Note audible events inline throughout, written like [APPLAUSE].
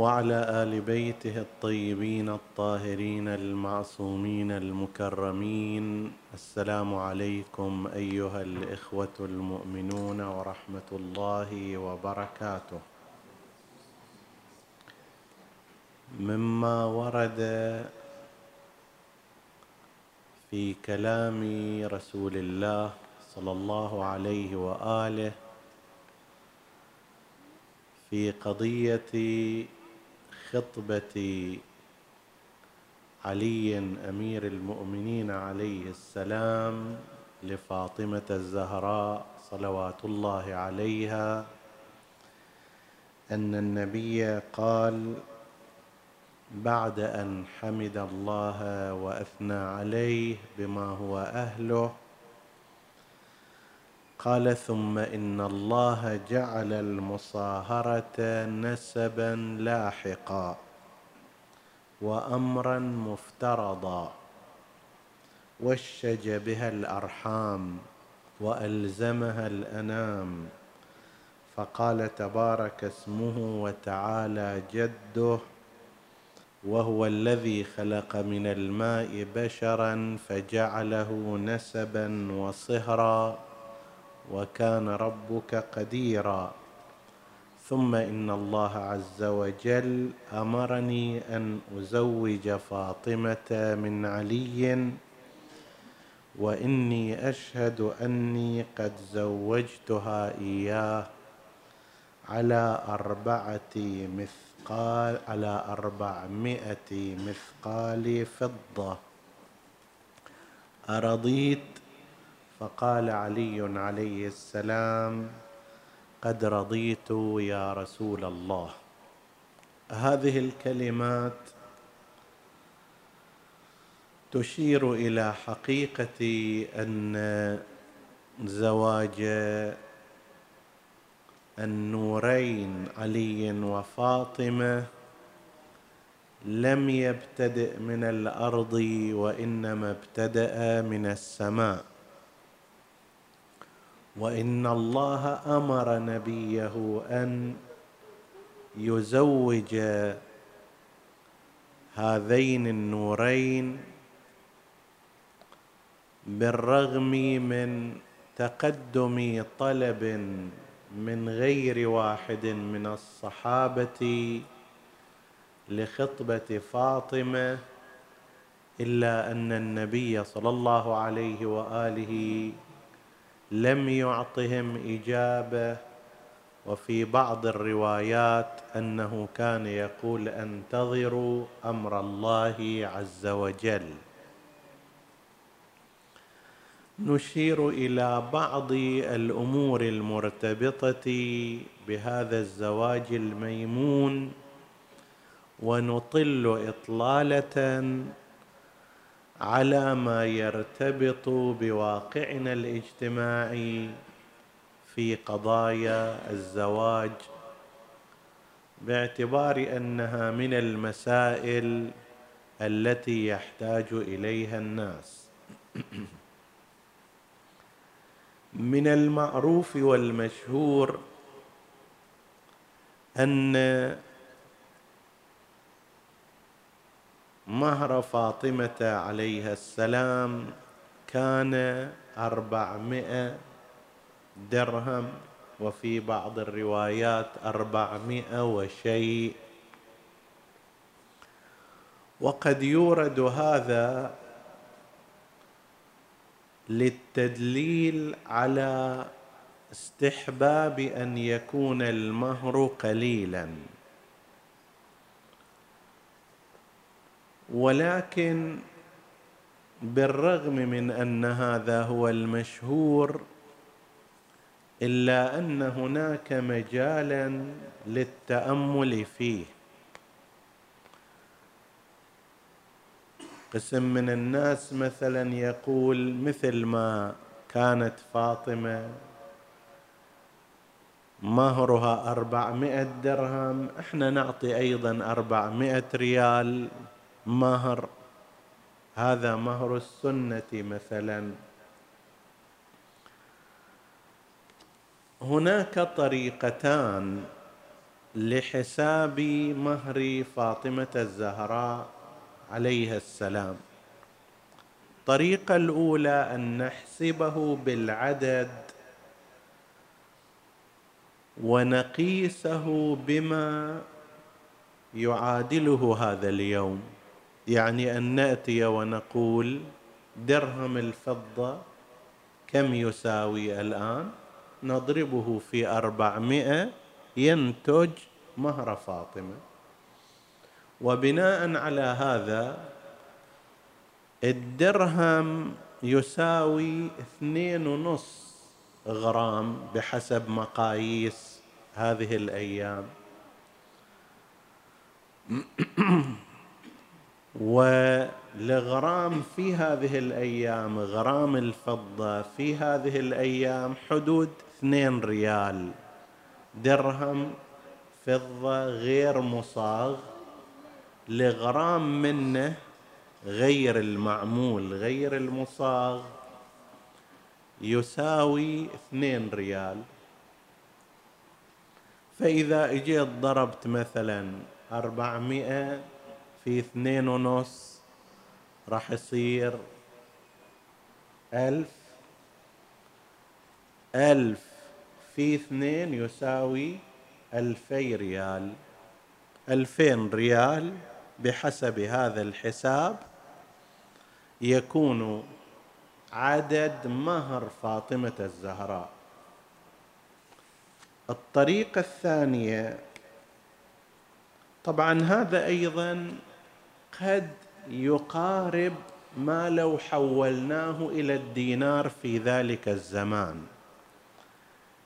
وعلى آل بيته الطيبين الطاهرين المعصومين المكرمين. السلام عليكم أيها الإخوة المؤمنون ورحمة الله وبركاته. مما ورد في كلام رسول الله صلى الله عليه وآله في قضية خطبة علي أمير المؤمنين عليه السلام لفاطمة الزهراء صلوات الله عليها أن النبي قال بعد أن حمد الله وأثنى عليه بما هو أهله قال ثم إن الله جعل المصاهرة نسبا لاحقا وامرا مفترضا وشج بها الأرحام وألزمها الأنام فقال تبارك اسمه وتعالى جده وهو الذي خلق من الماء بشرا فجعله نسبا وصهرا وكان ربك قديرا. ثم إن الله عز وجل أمرني أن أزوج فاطمة من علي وإني أشهد أني قد زوجتها إياه على أربعة مثقال على أربعمائة مثقال فضة. أرضيت فقال علي عليه السلام قد رضيت يا رسول الله. هذه الكلمات تشير إلى حقيقة أن زواج النورين علي وفاطمة لم يبتدئ من الأرض وإنما ابتدأ من السماء. وإن الله أمر نبيه أن يزوج هذين النورين بالرغم من تقدم طلب من غير واحد من الصحابة لخطبة فاطمة إلا أن النبي صلى الله عليه وآله لم يعطهم إجابة. وفي بعض الروايات أنه كان يقول أنتظروا أمر الله عز وجل. نشير إلى بعض الأمور المرتبطة بهذا الزواج الميمون ونطل إطلالة على ما يرتبط بواقعنا الاجتماعي في قضايا الزواج باعتبار أنها من المسائل التي يحتاج إليها الناس. [CLEARS THROAT] من المعروف والمشهور أن مهر فاطمة عليها السلام كان أربعمائة درهم وفي بعض الروايات أربعمائة وشيء. وقد يورد هذا للتدليل على استحباب أن يكون المهر قليلا. ولكن بالرغم من أن هذا هو المشهور إلا أن هناك مجالا للتأمل فيه. قسم من الناس مثلا يقول مثل ما كانت فاطمة مهرها أربعمائة درهم إحنا نعطي أيضا أربعمائة ريال. مهر. هذا مهر السنة مثلا. هناك طريقتان لحساب مهر فاطمة الزهراء عليها السلام. الطريقة الأولى أن نحسبه بالعدد ونقيسه بما يعادله هذا اليوم. يعني أن نأتي ونقول درهم الفضة كم يساوي الآن؟ نضربه في أربعمائة ينتج مهر فاطمة. وبناء على هذا الدرهم يساوي اثنين ونص غرام بحسب مقاييس هذه الأيام. [CLEARS THROAT] والغرام في هذه الأيام غرام الفضة في هذه الأيام حدود اثنين ريال. درهم فضة غير مصاغ. لغرام منه غير المعمول غير المصاغ. يساوي اثنين ريال. فإذا إجيت ضربت مثلا أربعمائة في اثنين ونص راح يصير ألف. ألف في اثنين يساوي ألفي ريال. ألفين ريال بحسب هذا الحساب يكون عدد مهر فاطمة الزهراء. الطريقة الثانية طبعا هذا أيضا قد يقارب ما لو حولناه إلى الدينار في ذلك الزمان.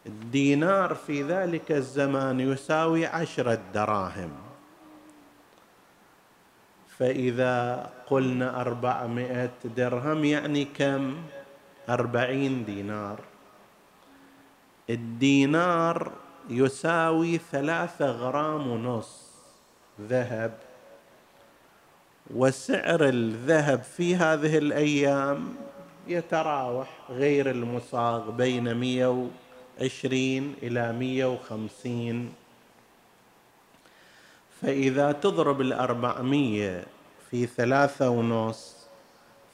الدينار في ذلك الزمان يساوي عشره دراهم فإذا قلنا أربعمائة درهم يعني كم؟ أربعين دينار. الدينار يساوي ثلاثة غرام ونص ذهب. وسعر الذهب في هذه الأيام يتراوح غير المصاغ بين مئة وعشرين إلى مئة وخمسين. فإذا تضرب الأربعمية في ثلاثة ونص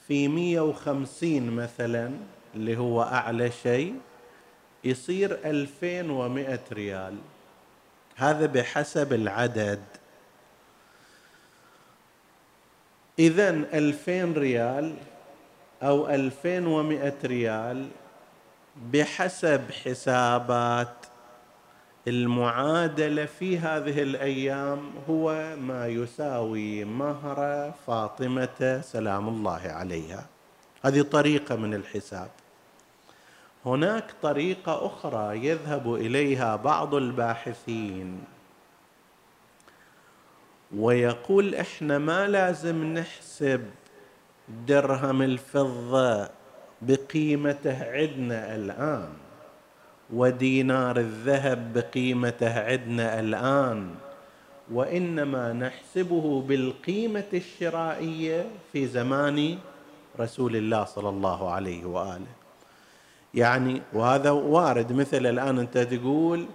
في مية وخمسين مثلا اللي هو أعلى شيء يصير ألفين ومائة ريال. هذا بحسب العدد. إذا ألفين ريال أو ألفين ومائة ريال بحسب حسابات المعادلة في هذه الأيام هو ما يساوي مهر فاطمة سلام الله عليها. هذه طريقة من الحساب. هناك طريقة أخرى يذهب إليها بعض الباحثين. ويقول إحنا ما لازم نحسب درهم الفضة بقيمته عندنا الآن ودينار الذهب بقيمته عندنا الآن وإنما نحسبه بالقيمة الشرائية في زمان رسول الله صلى الله عليه وآله. يعني وهذا وارد مثل الآن أنت تقول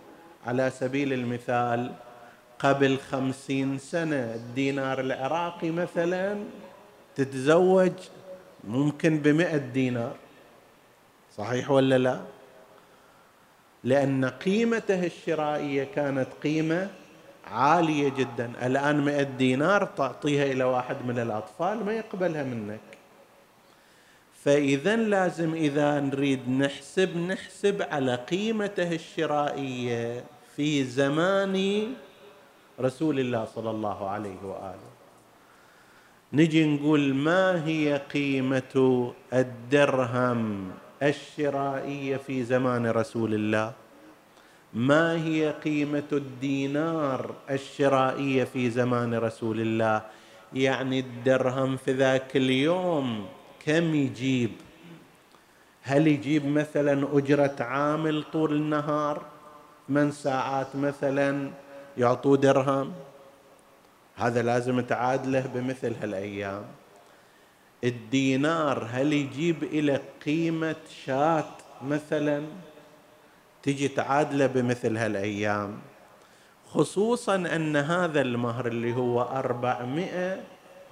على سبيل المثال قبل خمسين سنة الدينار العراقي مثلا تتزوج ممكن بمئة دينار. صحيح ولا لا؟ لأن قيمته الشرائية كانت قيمة عالية جدا. الآن مئة دينار تعطيها إلى واحد من الأطفال ما يقبلها منك. فإذا لازم إذا نريد نحسب نحسب على قيمته الشرائية في زمان رسول الله صلى الله عليه وآله. نجي نقول ما هي قيمة الدرهم الشرائية في زمان رسول الله؟ ما هي قيمة الدينار الشرائية في زمان رسول الله؟ يعني الدرهم في ذاك اليوم كم يجيب؟ هل يجيب مثلا أجرة عامل طول النهار؟ من ساعات مثلا؟ يعطوه درهم. هذا لازم تعادله بمثل هالأيام. الدينار هل يجيب إلى قيمة شاة مثلا؟ تجي تعادله بمثل هالأيام. خصوصا أن هذا المهر اللي هو أربعمائة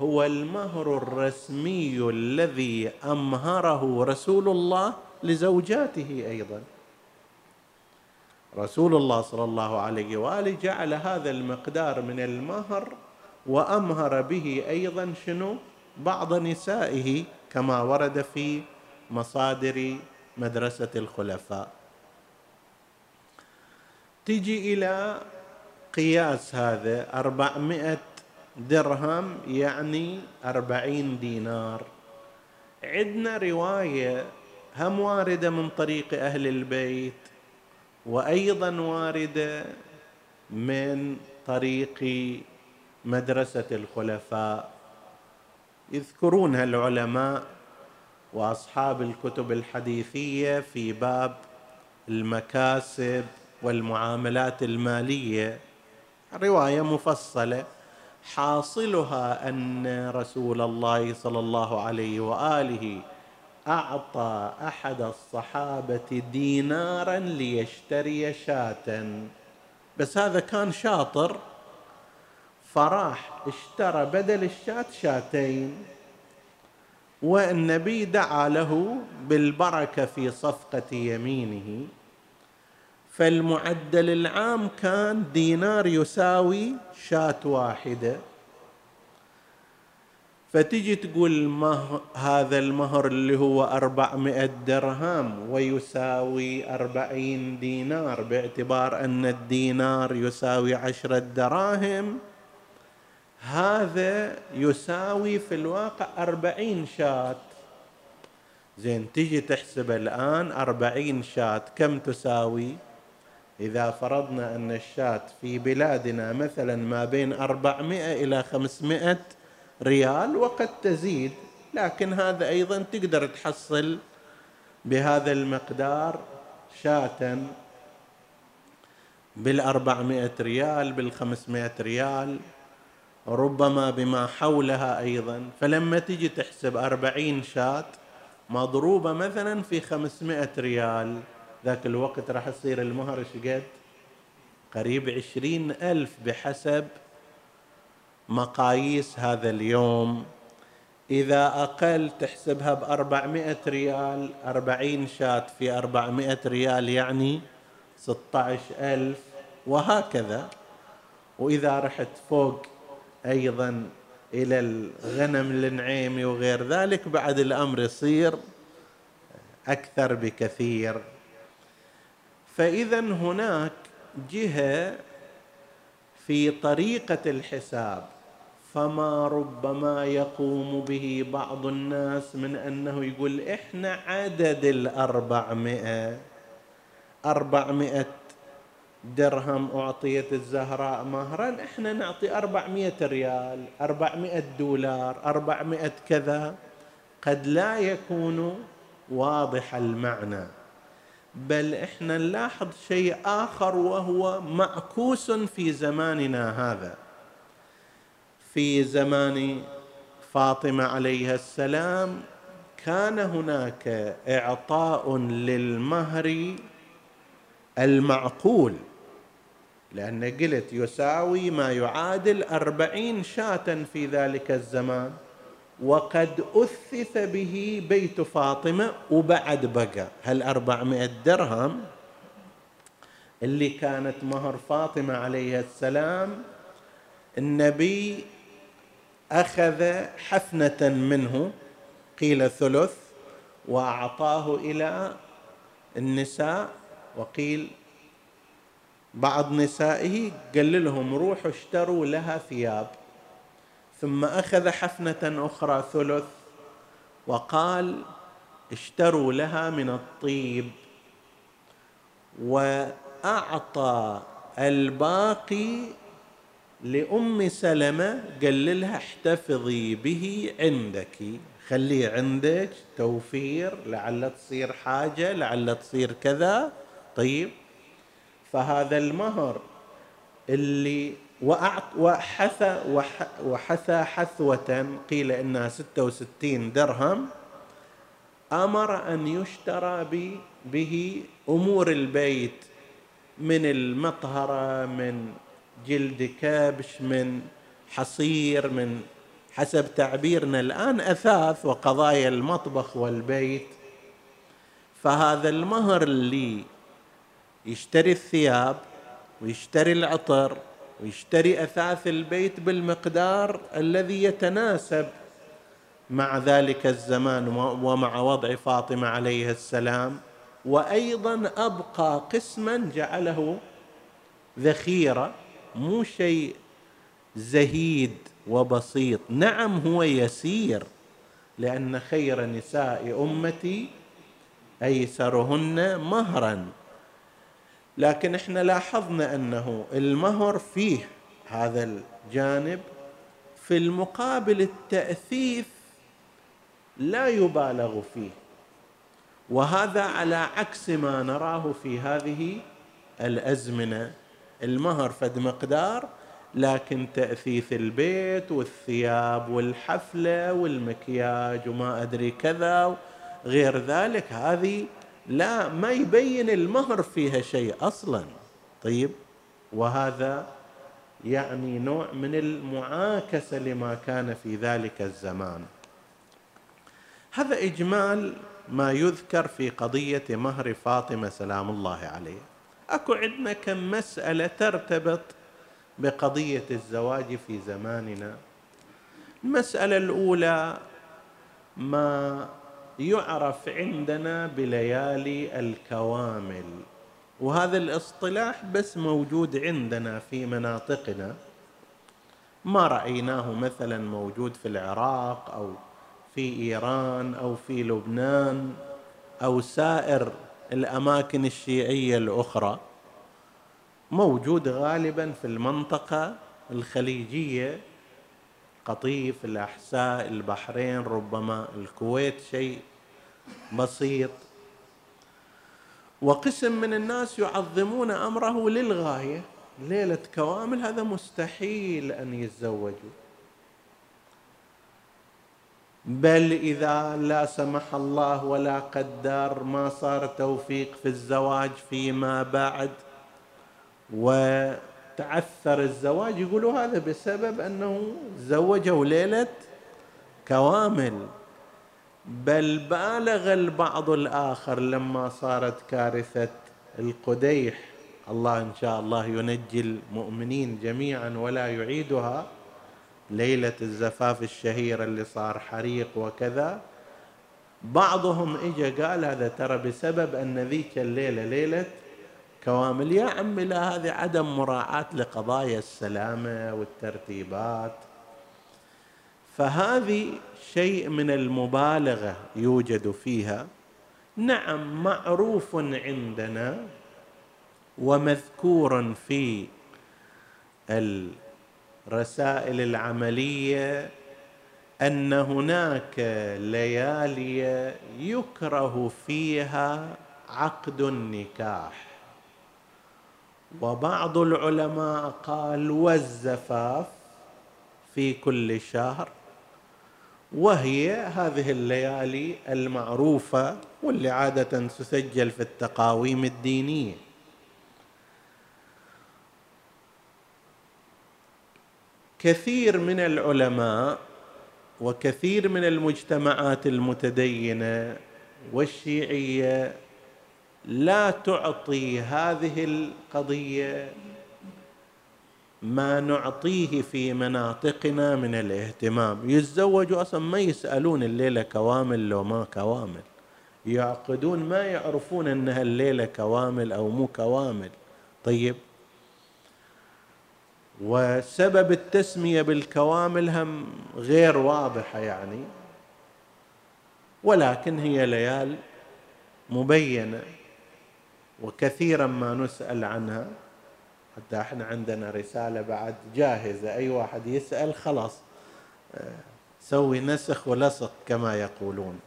هو المهر الرسمي الذي أمهره رسول الله لزوجاته أيضا. رسول الله صلى الله عليه وآله جعل هذا المقدار من المهر وأمهر به أيضا شنو؟ بعض نسائه كما ورد في مصادر مدرسة الخلفاء. تجي إلى قياس هذا أربعمائة درهم يعني أربعين دينار. عندنا رواية هم واردة من طريق أهل البيت. وأيضا واردة من طريق مدرسة الخلفاء. يذكرونها العلماء وأصحاب الكتب الحديثية في باب المكاسب والمعاملات المالية. رواية مفصلة. حاصلها أن رسول الله صلى الله عليه وآله أعطى أحد الصحابة دينارا ليشتري شاة. بس هذا كان شاطر. فراح اشترى بدل الشاة شاتين. والنبي دعا له بالبركة في صفقة يمينه. فالمعدل العام كان دينار يساوي شاة واحدة. فتجي تقول مه هذا المهر اللي هو أربعمائة درهم ويساوي أربعين دينار باعتبار أن الدينار يساوي عشرة دراهم هذا يساوي في الواقع أربعين شاة زين تجي تحسب الآن أربعين شاة كم تساوي؟ إذا فرضنا أن الشاة في بلادنا مثلا ما بين أربعمائة إلى خمسمائة ريال وقد تزيد لكن هذا أيضا تقدر تحصل بهذا المقدار شاة بالأربعمائة ريال بالخمسمائة ريال ربما بما حولها أيضا. فلما تجي تحسب أربعين شاة مضروبة مثلا في خمسمائة ريال. ذاك الوقت راح يصير المهر إيش قد قريب عشرين ألف بحسب مقاييس هذا اليوم. إذا أقل تحسبها بأربعمائة ريال أربعين شاة في أربعمائة ريال يعني ستة ألف وهكذا. وإذا رحت فوق أيضا إلى الغنم النعيمي وغير ذلك بعد الأمر يصير أكثر بكثير. فاذا هناك جهة في طريقة الحساب. فما ربما يقوم به بعض الناس من انه يقول إحنا عدد الاربعمائه اربعمائه درهم أعطيت الزهراء مهرا. إحنا نعطي أربعمائة ريال أربعمائة دولار أربعمائة كذا. قد لا يكون واضح المعنى. بل إحنا نلاحظ شيء آخر وهو معكوس في زماننا هذا. في زمان فاطمة عليها السلام كان هناك إعطاء للمهر المعقول لأن قلت يساوي ما يعادل أربعين شاة في ذلك الزمان وقد أثث به بيت فاطمة وبعد بقى. هالأربعمائة درهم اللي كانت مهر فاطمة عليه السلام؟ النبي أخذ حفنة منه قيل ثلث وأعطاه إلى النساء وقيل بعض نسائه قال لهم روحوا اشتروا لها ثياب. ثم أخذ حفنة أخرى ثلث وقال اشتروا لها من الطيب. وأعطى الباقي لأم سلمة قال لها احتفظي به عندك. خليه عندك توفير لعل تصير حاجة لعل تصير كذا. طيب. فهذا المهر اللي وحث وحثى حثوة قيل إنها ستة وستين درهم أمر أن يشترى به أمور البيت من المطهرة من جلد كبش من حصير من حسب تعبيرنا الآن أثاث وقضايا المطبخ والبيت. فهذا المهر اللي يشتري الثياب ويشتري العطر ويشتري أثاث البيت بالمقدار الذي يتناسب مع ذلك الزمان ومع وضع فاطمة عليه السلام. وأيضا أبقى قسما جعله ذخيرة مو شيء زهيد وبسيط. نعم هو يسير لأن خير نساء أمتي أيسرهن مهرا. لكن إحنا لاحظنا أنه المهر فيه هذا الجانب في المقابل التاثيث لا يبالغ فيه. وهذا على عكس ما نراه في هذه الأزمنة المهر فد مقدار لكن تأثيث البيت والثياب والحفلة والمكياج وما أدري كذا غير ذلك هذه لا ما يبين المهر فيها شيء أصلا. طيب وهذا يعني نوع من المعاكسة لما كان في ذلك الزمان. هذا إجمال ما يذكر في قضية مهر فاطمة سلام الله عليه. أكو عندنا كم مسألة ترتبط بقضية الزواج في زماننا. المسألة الأولى ما يعرف عندنا بليالي الكوامل. وهذا الاصطلاح بس موجود عندنا في مناطقنا. ما رأيناه مثلا موجود في العراق أو في إيران أو في لبنان أو سائر الأماكن الشيعية الأخرى موجود غالبا في المنطقة الخليجية قطيف الأحساء البحرين ربما الكويت شيء بسيط. وقسم من الناس يعظمون أمره للغاية. ليلة كوامل هذا مستحيل أن يتزوجوا. بل إذا لا سمح الله ولا قدر ما صار توفيق في الزواج فيما بعد. و تعثر الزواج يقولوا هذا بسبب أنه زوجوا ليلة كوامل. بل بالغ البعض الآخر لما صارت كارثة القديح. الله إن شاء الله ينجي المؤمنين جميعا ولا يعيدها. ليلة الزفاف الشهيره اللي صار حريق وكذا. بعضهم اجى قال هذا ترى بسبب أن ذيك الليلة ليلة كوامل يا عمي لا هذه عدم مراعاة لقضايا السلامة والترتيبات. فهذه شيء من المبالغة يوجد فيها. نعم معروف عندنا ومذكور في الرسائل العملية أن هناك ليالي يكره فيها عقد النكاح. وبعض العلماء قال والزفاف في كل شهر وهي هذه الليالي المعروفة واللي عادة تسجل في التقاويم الدينية. كثير من العلماء وكثير من المجتمعات المتدينة والشيعية لا تعطي هذه القضية ما نعطيه في مناطقنا من الاهتمام. يتزوجوا أصلا ما يسألون الليلة كوامل لو ما كوامل. يعقدون ما يعرفون أنها الليلة كوامل أو مو كوامل. طيب وسبب التسمية بالكوامل هم غير واضحة يعني ولكن هي ليال مبينة وكثيرا ما نسأل عنها. حتى إحنا عندنا رسالة بعد جاهزة أي واحد يسأل خلاص سوي نسخ ولصق كما يقولون.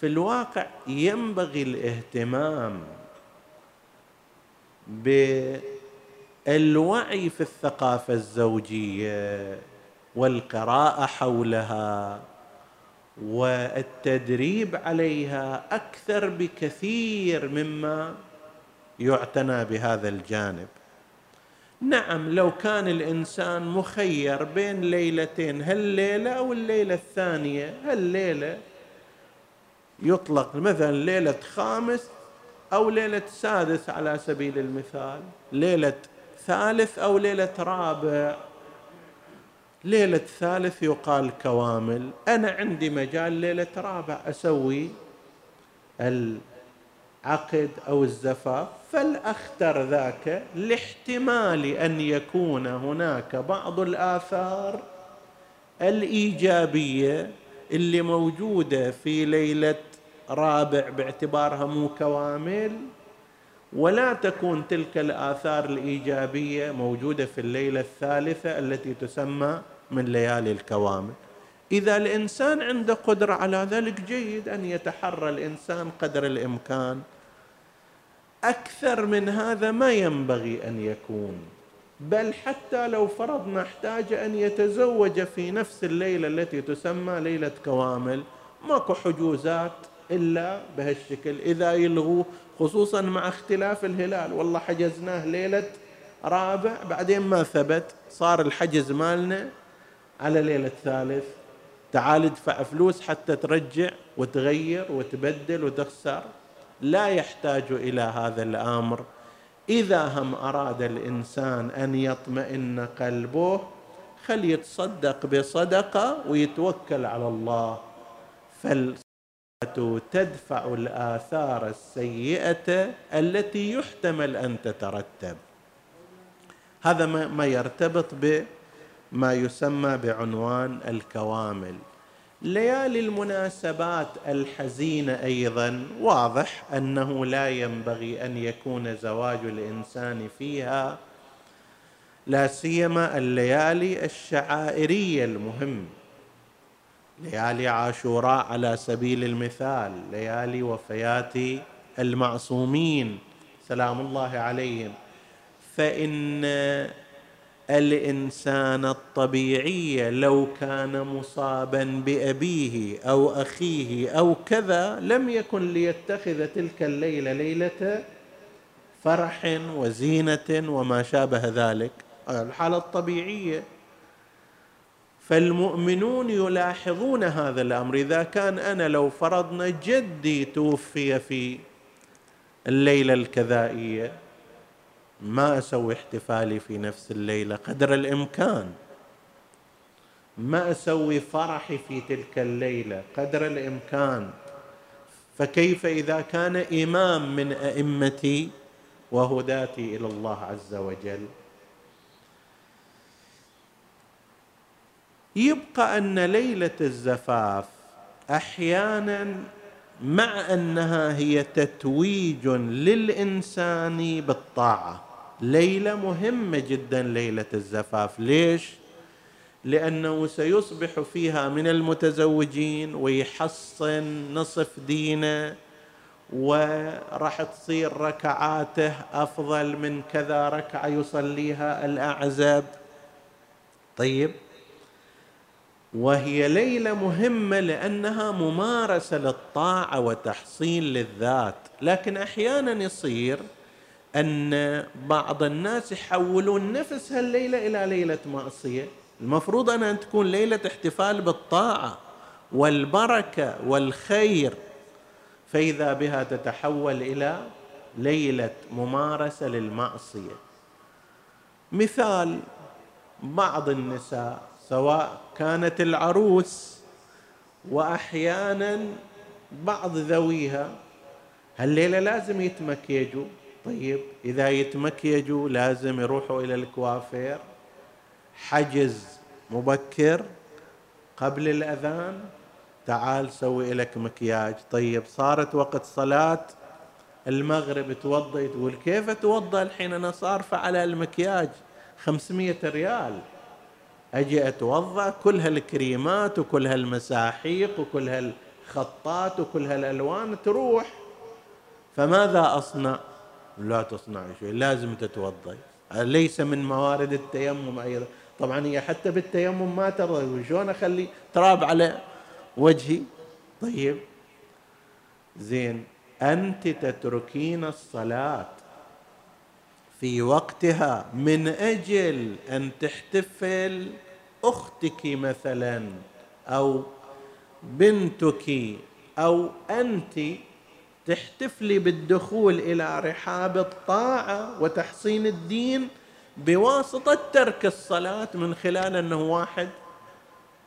في الواقع ينبغي الاهتمام بالوعي في الثقافة الزوجية والقراءة حولها والتدريب عليها أكثر بكثير مما يعتنى بهذا الجانب. نعم لو كان الإنسان مخير بين ليلتين هالليلة أو الليلة الثانية هالليلة يطلق مثلا ليلة خامس أو ليلة سادس على سبيل المثال ليلة ثالث أو ليلة رابع. ليلة ثالث يقال كوامل. أنا عندي مجال ليلة رابع أسوي العقد أو الزفاف. فالاختر ذاك لاحتمال أن يكون هناك بعض الآثار الإيجابية اللي موجودة في ليلة رابع باعتبارها مو كوامل. ولا تكون تلك الآثار الإيجابية موجودة في الليلة الثالثة التي تسمى من ليالي الكوامل. إذا الإنسان عنده قدرة على ذلك جيد أن يتحرى الإنسان قدر الإمكان. أكثر من هذا ما ينبغي أن يكون. بل حتى لو فرضنا احتاج أن يتزوج في نفس الليلة التي تسمى ليلة كوامل ماكو حجوزات إلا بهالشكل. إذا يلغوه خصوصا مع اختلاف الهلال. والله حجزناه ليلة رابع بعدين ما ثبت. صار الحجز مالنا على ليلة ثالث. تعال ادفع فلوس حتى ترجع وتغير وتبدل وتخسر. لا يحتاج إلى هذا الأمر. إذا هم أراد الإنسان أن يطمئن قلبه خل يتصدق بصدقة ويتوكل على الله. فالصدقه تدفع الآثار السيئة التي يحتمل أن تترتب. هذا ما يرتبط بما يسمى بعنوان الكوامل. ليالي المناسبات الحزينة أيضا واضح أنه لا ينبغي أن يكون زواج الإنسان فيها لا سيما الليالي الشعائرية المهم. ليالي عاشوراء على سبيل المثال ليالي وفيات المعصومين سلام الله عليهم. فإن الإنسان الطبيعي لو كان مصابا بأبيه أو أخيه أو كذا لم يكن ليتخذ تلك الليلة ليلة فرح وزينة وما شابه ذلك. الحالة الطبيعية فالمؤمنون يلاحظون هذا الأمر. إذا كان أنا لو فرضنا جدي توفي في الليلة الكذائية ما أسوي احتفالي في نفس الليلة قدر الإمكان. ما أسوي فرحي في تلك الليلة قدر الإمكان. فكيف إذا كان إمام من أئمتي وهداتي إلى الله عز وجل؟ يبقى أن ليلة الزفاف أحيانا مع أنها هي تتويج للإنسان بالطاعة. ليلة مهمة جدا ليلة الزفاف. ليش؟ لأنه سيصبح فيها من المتزوجين ويحصن نصف دينه وراح تصير ركعاته أفضل من كذا ركعة يصليها الأعزب. طيب وهي ليلة مهمة لأنها ممارسة للطاعة وتحصين للذات. لكن أحيانا يصير أن بعض الناس يحولون نفس هالليلة إلى ليلة معصية. المفروض أنها تكون ليلة احتفال بالطاعة والبركة والخير. فإذا بها تتحول إلى ليلة ممارسة للمعصية. مثال بعض النساء سواء كانت العروس وأحيانا بعض ذويها هالليلة لازم يتمكيجوا. طيب إذا يتمكيجوا لازم يروحوا إلى الكوافير. حجز مبكر قبل الأذان. تعال سوي لك مكياج. طيب صارت وقت صلاة. المغرب توضى تقول كيف اتوضا الحين؟ أنا صارفه على المكياج 500 ريال. أجي أتوضأ كل هالكريمات وكل هالمساحيق وكل هالخطات وكل هالألوان تروح. فماذا أصنع؟ لا تصنع شيء لازم تتوضأ. ليس من موارد التيمم أيضا. طبعا هي حتى بالتيمم ما ترضى. شلون أخلي تراب على وجهي؟ طيب. زين. أنت تتركين الصلاة في وقتها. من أجل أن تحتفل أختك مثلا أو بنتك أو أنت تحتفلي بالدخول إلى رحاب الطاعة وتحصين الدين بواسطة ترك الصلاة من خلال أنه واحد.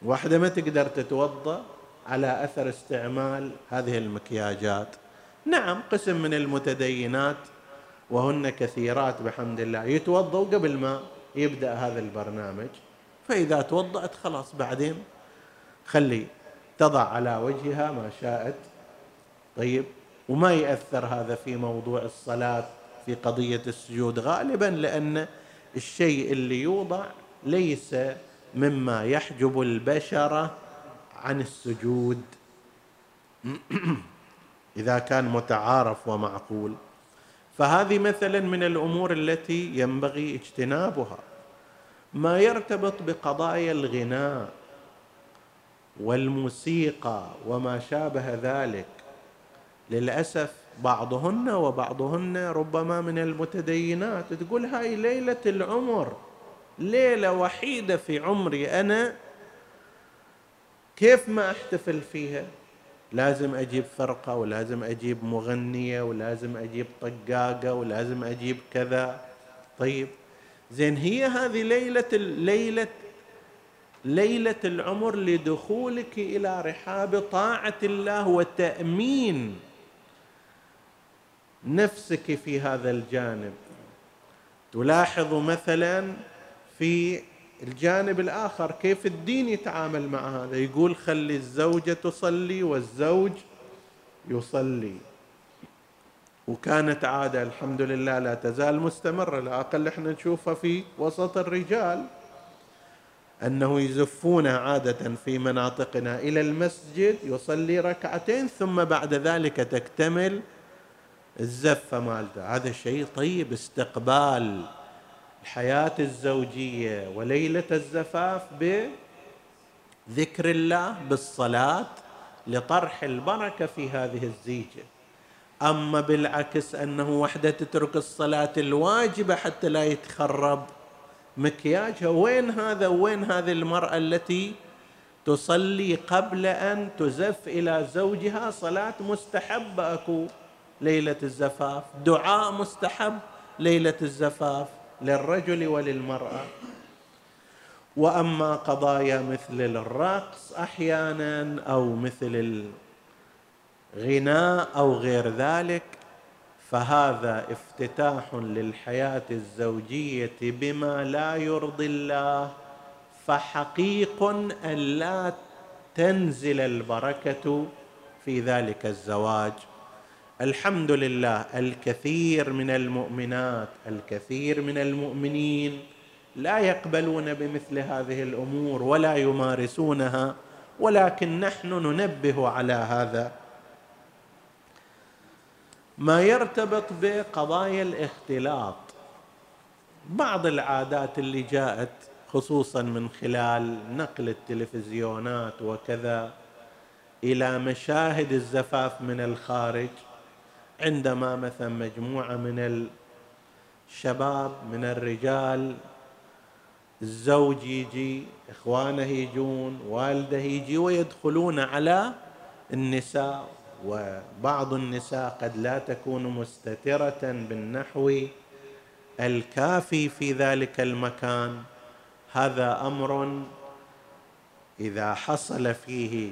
واحدة ما تقدر تتوضأ على أثر استعمال هذه المكياجات. نعم قسم من المتدينات وهن كثيرات بحمد الله. يتوضوا قبل ما يبدأ هذا البرنامج. فإذا توضأت خلاص بعدين خلي تضع على وجهها ما شاءت. طيب وما يأثر هذا في موضوع الصلاة في قضية السجود غالبا لأن الشيء اللي يوضع ليس مما يحجب البشره عن السجود. [CLEARS THROAT] إذا كان متعارف ومعقول. فهذه مثلا من الأمور التي ينبغي اجتنابها. ما يرتبط بقضايا الغناء والموسيقى وما شابه ذلك. للأسف بعضهن وبعضهن ربما من المتدينات تقول هاي ليلة العمر ليلة وحيدة في عمري أنا كيف ما أحتفل فيها؟ لازم أجيب فرقة ولازم أجيب مغنية ولازم أجيب طقاقة ولازم أجيب كذا. طيب زين هي هذه ليلة ليلة ليلة العمر لدخولك إلى رحاب طاعة الله وتأمين نفسك في هذا الجانب. تلاحظ مثلا في الجانب الآخر كيف الدين يتعامل مع هذا. يقول خلي الزوجة تصلي والزوج يصلي. وكانت عادة الحمد لله لا تزال مستمرة لا أقل إحنا نشوفها في وسط الرجال. أنه يزفون عادة في مناطقنا إلى المسجد يصلي ركعتين ثم بعد ذلك تكتمل الزفة مالته. هذا شيء طيب استقبال الحياة الزوجية وليلة الزفاف بذكر الله بالصلاة لطرح البركة في هذه الزيجة. أما بالعكس أنه وحدة تترك الصلاة الواجبة حتى لا يتخرب. مكياجها وين هذا؟ وين هذه المرأة التي تصلي قبل أن تزف إلى زوجها؟ صلاة مستحبة أكو ليلة الزفاف. دعاء مستحب ليلة الزفاف للرجل وللمرأة. وأما قضايا مثل الرقص أحيانا أو مثل الغناء أو غير ذلك فهذا افتتاح للحياة الزوجية بما لا يرضي الله فحقيق أن لا تنزل البركة في ذلك الزواج. الحمد لله الكثير من المؤمنات الكثير من المؤمنين لا يقبلون بمثل هذه الأمور ولا يمارسونها ولكن نحن ننبه على هذا. ما يرتبط بقضايا الاختلاط. بعض العادات اللي جاءت خصوصا من خلال نقل التلفزيونات وكذا إلى مشاهد الزفاف من الخارج عندما مثلا مجموعة من الشباب من الرجال الزوج يجي إخوانه يجون والده يجي ويدخلون على النساء. وبعض النساء قد لا تكون مستترة بالنحو الكافي في ذلك المكان. هذا أمر إذا حصل فيه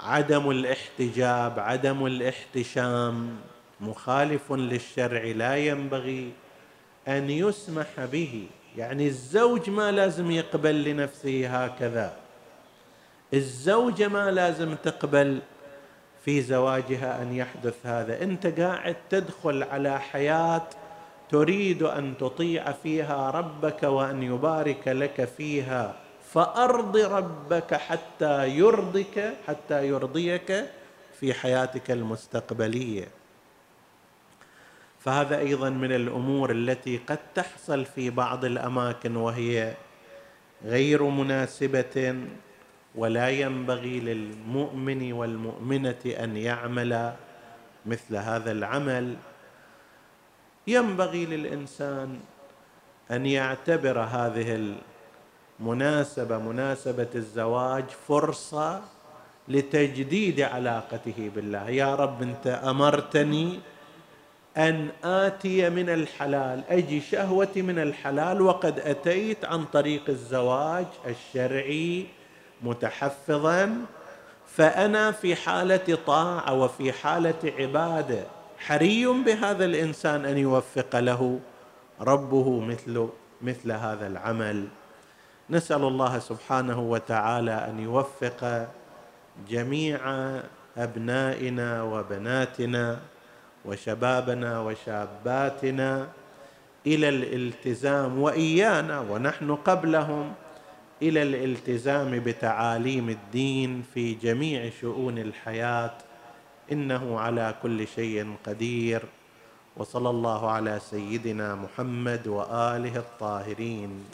عدم الاحتجاب عدم الاحتشام مخالف للشرع لا ينبغي أن يسمح به. يعني الزوج ما لازم يقبل لنفسه هكذا. الزوجة ما لازم تقبل في زواجها أن يحدث هذا. أنت قاعد تدخل على حياة تريد أن تطيع فيها ربك وأن يبارك لك فيها. فأرض ربك حتى يرضك حتى يرضيك في حياتك المستقبلية. فهذا أيضا من الأمور التي قد تحصل في بعض الأماكن وهي غير مناسبة ولا ينبغي للمؤمن والمؤمنة أن يعمل مثل هذا العمل. ينبغي للإنسان أن يعتبر هذه المناسبة مناسبة الزواج فرصة لتجديد علاقته بالله. يا رب أنت أمرتني أن آتي من الحلال أجي شهوتي من الحلال وقد أتيت عن طريق الزواج الشرعي متحفظا فأنا في حالة طاعة وفي حالة عبادة حري بهذا الإنسان أن يوفق له. ربه مثل مثل هذا العمل. نسأل الله سبحانه وتعالى أن يوفق جميع أبنائنا وبناتنا وشبابنا وشاباتنا إلى الالتزام وإيانا ونحن قبلهم إلى الالتزام بتعاليم الدين في جميع شؤون الحياة إنه على كل شيء قدير. وصلى الله على سيدنا محمد وآله الطاهرين.